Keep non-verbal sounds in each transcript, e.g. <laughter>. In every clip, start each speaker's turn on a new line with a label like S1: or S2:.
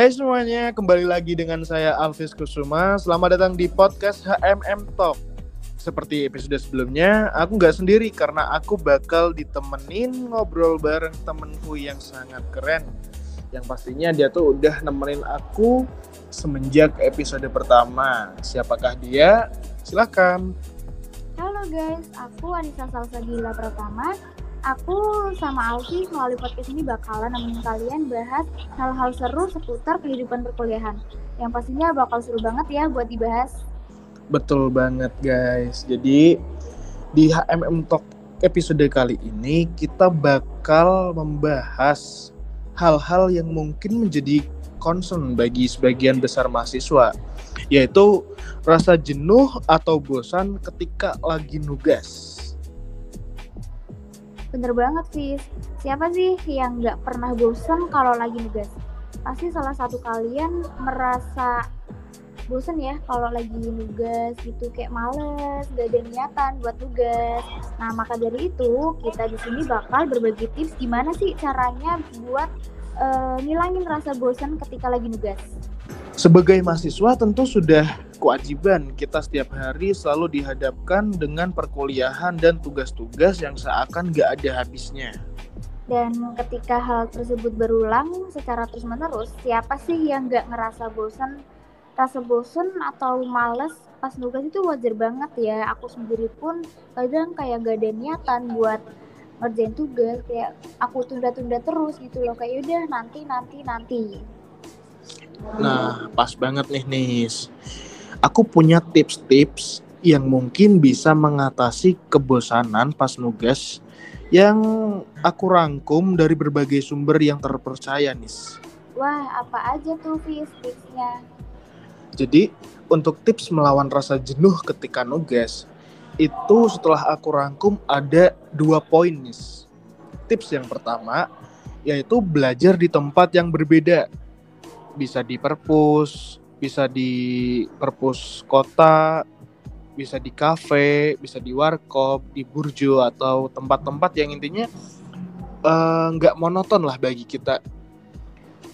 S1: Hai semuanya, kembali lagi dengan saya Alvis Kusuma. Selamat datang di podcast HMM Talk. Seperti episode sebelumnya, aku nggak sendiri karena aku bakal ditemenin ngobrol bareng temenku yang sangat keren. Yang pastinya dia tuh udah nemenin aku semenjak episode pertama. Siapakah dia? Silakan.
S2: Halo guys, aku Anissa Salsabila Pratama. Aku sama Alfi melalui podcast ini bakalan nemenin kalian bahas hal-hal seru seputar kehidupan perkuliahan. Yang pastinya bakal seru banget ya buat dibahas.
S1: Betul banget guys. Jadi di HMM Talk episode kali ini kita bakal membahas hal-hal yang mungkin menjadi concern bagi sebagian besar mahasiswa yaitu rasa jenuh atau bosan ketika lagi nugas.
S2: Bener banget sih. Siapa sih yang nggak pernah bosan kalau lagi nugas? Pasti salah satu kalian merasa bosen ya kalau lagi nugas gitu kayak males, gak ada niatan buat nugas. Nah maka dari itu kita di sini bakal berbagi tips gimana sih caranya buat uh, ngilangin rasa bosan ketika lagi nugas.
S1: Sebagai mahasiswa tentu sudah kewajiban kita setiap hari selalu dihadapkan dengan perkuliahan dan tugas-tugas yang seakan gak ada habisnya.
S2: Dan ketika hal tersebut berulang secara terus-menerus, siapa sih yang gak ngerasa bosan? Rasa bosan atau males pas nugas itu wajar banget ya. Aku sendiri pun kadang kayak gak ada niatan buat ngerjain tugas, kayak aku tunda-tunda terus gitu loh. Kayak udah nanti, nanti, nanti.
S1: Nah, pas banget nih Nis. Aku punya tips-tips yang mungkin bisa mengatasi kebosanan pas nugas yang aku rangkum dari berbagai sumber yang terpercaya Nis.
S2: Wah, apa aja tuh Fis tipsnya?
S1: Jadi, untuk tips melawan rasa jenuh ketika nugas, itu setelah aku rangkum ada dua poin Nis. Tips yang pertama, yaitu belajar di tempat yang berbeda bisa di perpus, bisa di perpus kota, bisa di kafe, bisa di warkop, di burjo atau tempat-tempat yang intinya eh, nggak uh, monoton lah bagi kita.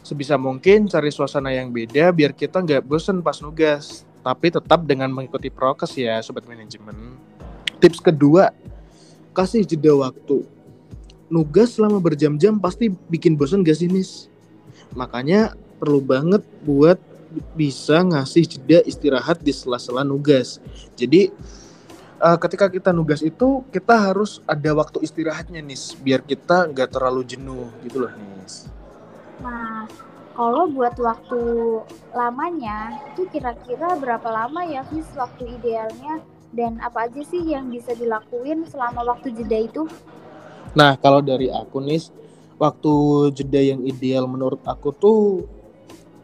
S1: Sebisa mungkin cari suasana yang beda biar kita nggak bosen pas nugas, tapi tetap dengan mengikuti prokes ya sobat manajemen. Tips kedua, kasih jeda waktu. Nugas selama berjam-jam pasti bikin bosen gak sih, Nis? Makanya perlu banget buat bisa ngasih jeda istirahat di sela-sela nugas. Jadi uh, ketika kita nugas itu kita harus ada waktu istirahatnya nih, biar kita nggak terlalu jenuh gitu loh nih.
S2: Nah, kalau buat waktu lamanya itu kira-kira berapa lama ya nis waktu idealnya dan apa aja sih yang bisa dilakuin selama waktu jeda itu?
S1: Nah, kalau dari aku nih, waktu jeda yang ideal menurut aku tuh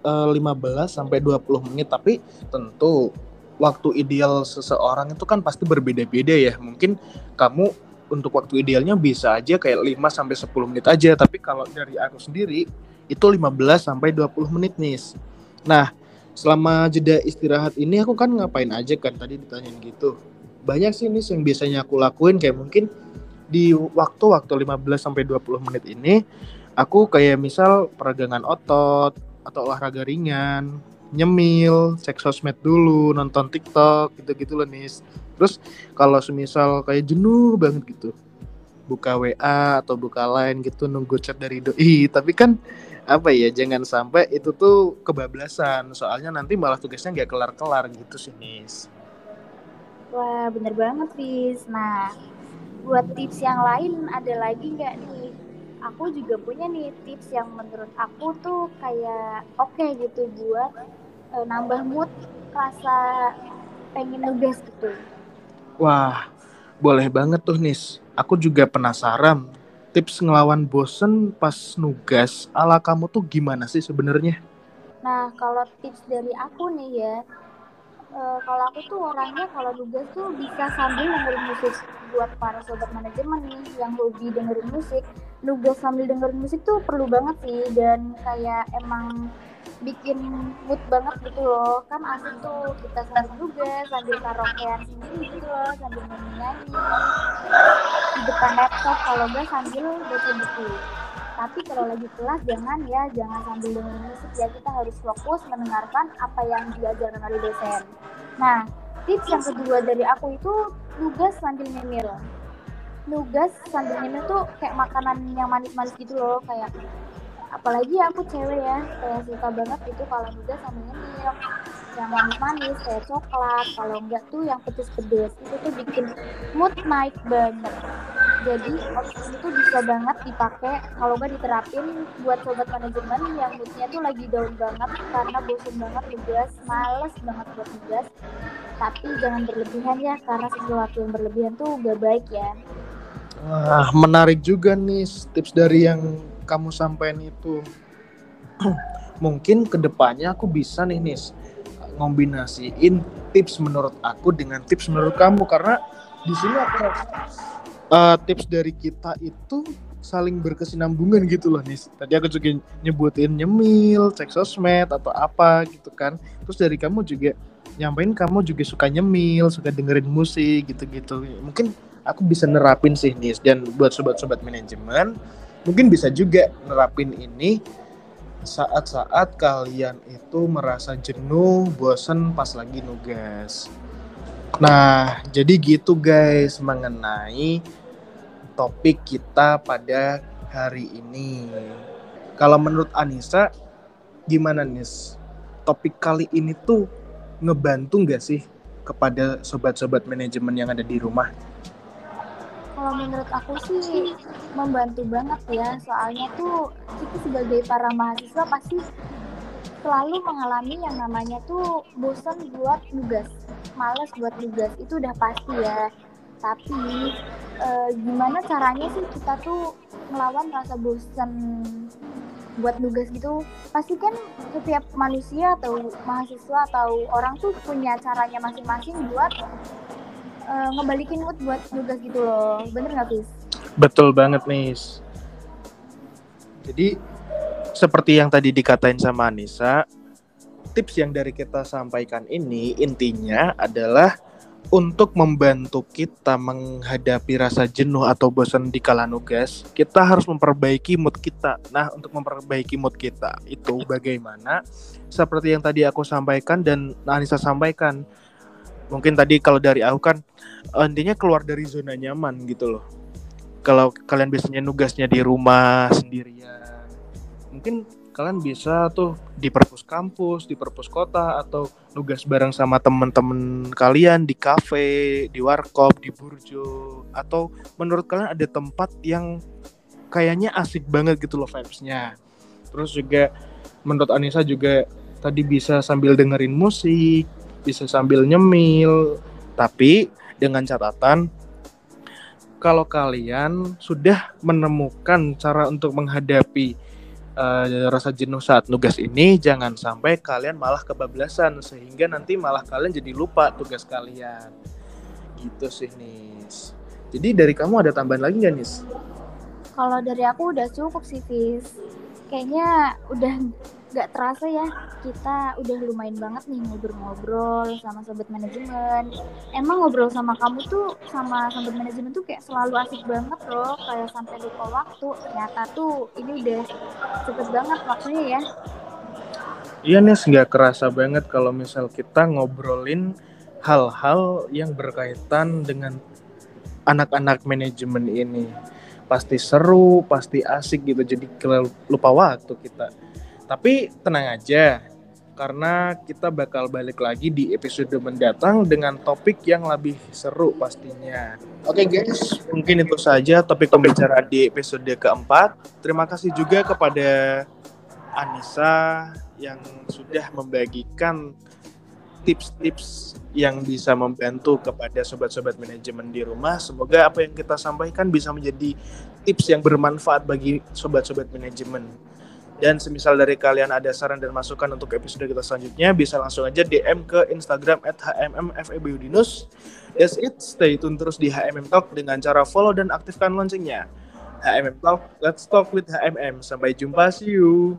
S1: 15 eh, sampai 20 menit tapi tentu waktu ideal seseorang itu kan pasti berbeda-beda ya. Mungkin kamu untuk waktu idealnya bisa aja kayak 5 sampai 10 menit aja, tapi kalau dari aku sendiri itu 15 sampai 20 menit nih. Nah, selama jeda istirahat ini aku kan ngapain aja kan tadi ditanyain gitu. Banyak sih nih yang biasanya aku lakuin kayak mungkin di waktu-waktu 15 sampai 20 menit ini aku kayak misal peragangan otot, atau olahraga ringan, nyemil, cek sosmed dulu, nonton TikTok gitu-gitu loh nis. Terus kalau semisal kayak jenuh banget gitu, buka WA atau buka line gitu nunggu chat dari doi, <laughs> tapi kan apa ya jangan sampai itu tuh kebablasan soalnya nanti malah tugasnya nggak kelar-kelar gitu sih nis.
S2: Wah bener banget Fis. Nah buat tips yang lain ada lagi nggak nih aku juga punya nih tips yang menurut aku tuh kayak oke okay gitu buat uh, nambah mood rasa pengen nugas gitu.
S1: Wah, boleh banget tuh Nis. Aku juga penasaran tips ngelawan bosen pas nugas ala kamu tuh gimana sih sebenarnya?
S2: Nah, kalau tips dari aku nih ya, uh, kalau aku tuh orangnya kalau nugas tuh bisa sambil dengerin musik buat para sobat manajemen nih yang hobi dengerin musik nugas sambil dengerin musik tuh perlu banget sih dan kayak emang bikin mood banget gitu loh. Kan asik tuh kita sambil nugas sambil karaokean sendiri gitu loh sambil nyanyi di depan laptop kalau enggak sambil baca buku. Tapi kalau lagi kelas jangan ya jangan sambil dengerin musik ya. Kita harus fokus mendengarkan apa yang diajarkan oleh dosen. Nah tips yang kedua dari aku itu nugas sambil nyemil nugas nyemil tuh kayak makanan yang manis-manis gitu loh kayak apalagi aku cewek ya kayak suka banget gitu kalau nugas sambil nyemil yang manis-manis kayak coklat kalau enggak tuh yang pedes-pedes itu tuh bikin mood naik banget. Jadi opsi itu bisa banget dipakai kalau nggak diterapin buat sobat manajemen yang moodnya tuh lagi down banget karena bosan banget nugas males banget buat nugas. Tapi jangan berlebihan ya karena sesuatu yang berlebihan tuh gak baik ya
S1: Wah, menarik juga nih tips dari yang kamu sampaikan itu. <clears throat> Mungkin ke depannya aku bisa nih Nis ngombinasiin tips menurut aku dengan tips menurut kamu karena di sini aku uh, tips dari kita itu saling berkesinambungan gitu loh nih. Tadi aku juga nyebutin nyemil, cek sosmed atau apa gitu kan. Terus dari kamu juga nyampein kamu juga suka nyemil, suka dengerin musik gitu-gitu. Mungkin aku bisa nerapin sih nih dan buat sobat-sobat manajemen mungkin bisa juga nerapin ini saat-saat kalian itu merasa jenuh, bosen pas lagi nugas. Nah, jadi gitu guys mengenai topik kita pada hari ini. Kalau menurut Anissa, gimana nih? Topik kali ini tuh ngebantu nggak sih kepada sobat-sobat manajemen yang ada di rumah?
S2: Kalau menurut aku sih membantu banget ya. Soalnya tuh kita sebagai para mahasiswa pasti selalu mengalami yang namanya tuh bosan buat tugas males buat tugas itu udah pasti ya. Tapi e, gimana caranya sih kita tuh melawan rasa bosan buat nugas gitu? Pasti kan setiap manusia atau mahasiswa atau orang tuh punya caranya masing-masing buat uh, ngebalikin mood buat nugas gitu loh. Bener nggak, Fis?
S1: Betul banget, Nis. Jadi, seperti yang tadi dikatain sama Anissa, tips yang dari kita sampaikan ini intinya adalah untuk membantu kita menghadapi rasa jenuh atau bosan di kala nugas, kita harus memperbaiki mood kita. Nah, untuk memperbaiki mood kita itu bagaimana? Seperti yang tadi aku sampaikan dan Anissa sampaikan, mungkin tadi kalau dari aku kan intinya keluar dari zona nyaman gitu loh. Kalau kalian biasanya nugasnya di rumah sendirian mungkin kalian bisa tuh di perpus kampus di perpus kota atau nugas bareng sama temen-temen kalian di kafe di warkop di burjo atau menurut kalian ada tempat yang kayaknya asik banget gitu loh vibesnya. Terus juga menurut Anissa juga tadi bisa sambil dengerin musik bisa sambil nyemil, tapi dengan catatan kalau kalian sudah menemukan cara untuk menghadapi uh, rasa jenuh saat nugas ini, jangan sampai kalian malah kebablasan sehingga nanti malah kalian jadi lupa tugas kalian. Gitu sih, Nis. Jadi dari kamu ada tambahan lagi nggak, Nis?
S2: Kalau dari aku udah cukup sih, Fis. Kayaknya udah gak terasa ya kita udah lumayan banget nih ngobrol-ngobrol sama sobat manajemen. Emang ngobrol sama kamu tuh sama sobat manajemen tuh kayak selalu asik banget loh, kayak sampai lupa waktu. Ternyata tuh ini udah cepet banget waktunya ya.
S1: Iya nih nggak kerasa banget kalau misal kita ngobrolin hal-hal yang berkaitan dengan anak-anak manajemen ini. Pasti seru, pasti asik gitu. Jadi lupa waktu kita tapi tenang aja, karena kita bakal balik lagi di episode mendatang dengan topik yang lebih seru pastinya. Oke okay guys, mungkin itu saja topik pembicaraan di episode keempat. Terima kasih juga kepada Anissa yang sudah membagikan tips-tips yang bisa membantu kepada sobat-sobat manajemen di rumah. Semoga apa yang kita sampaikan bisa menjadi tips yang bermanfaat bagi sobat-sobat manajemen. Dan semisal dari kalian ada saran dan masukan untuk episode kita selanjutnya, bisa langsung aja DM ke Instagram at hmmfebudinus. That's it, stay tune terus di HMM Talk dengan cara follow dan aktifkan loncengnya. HMM Talk, let's talk with HMM. Sampai jumpa, see you.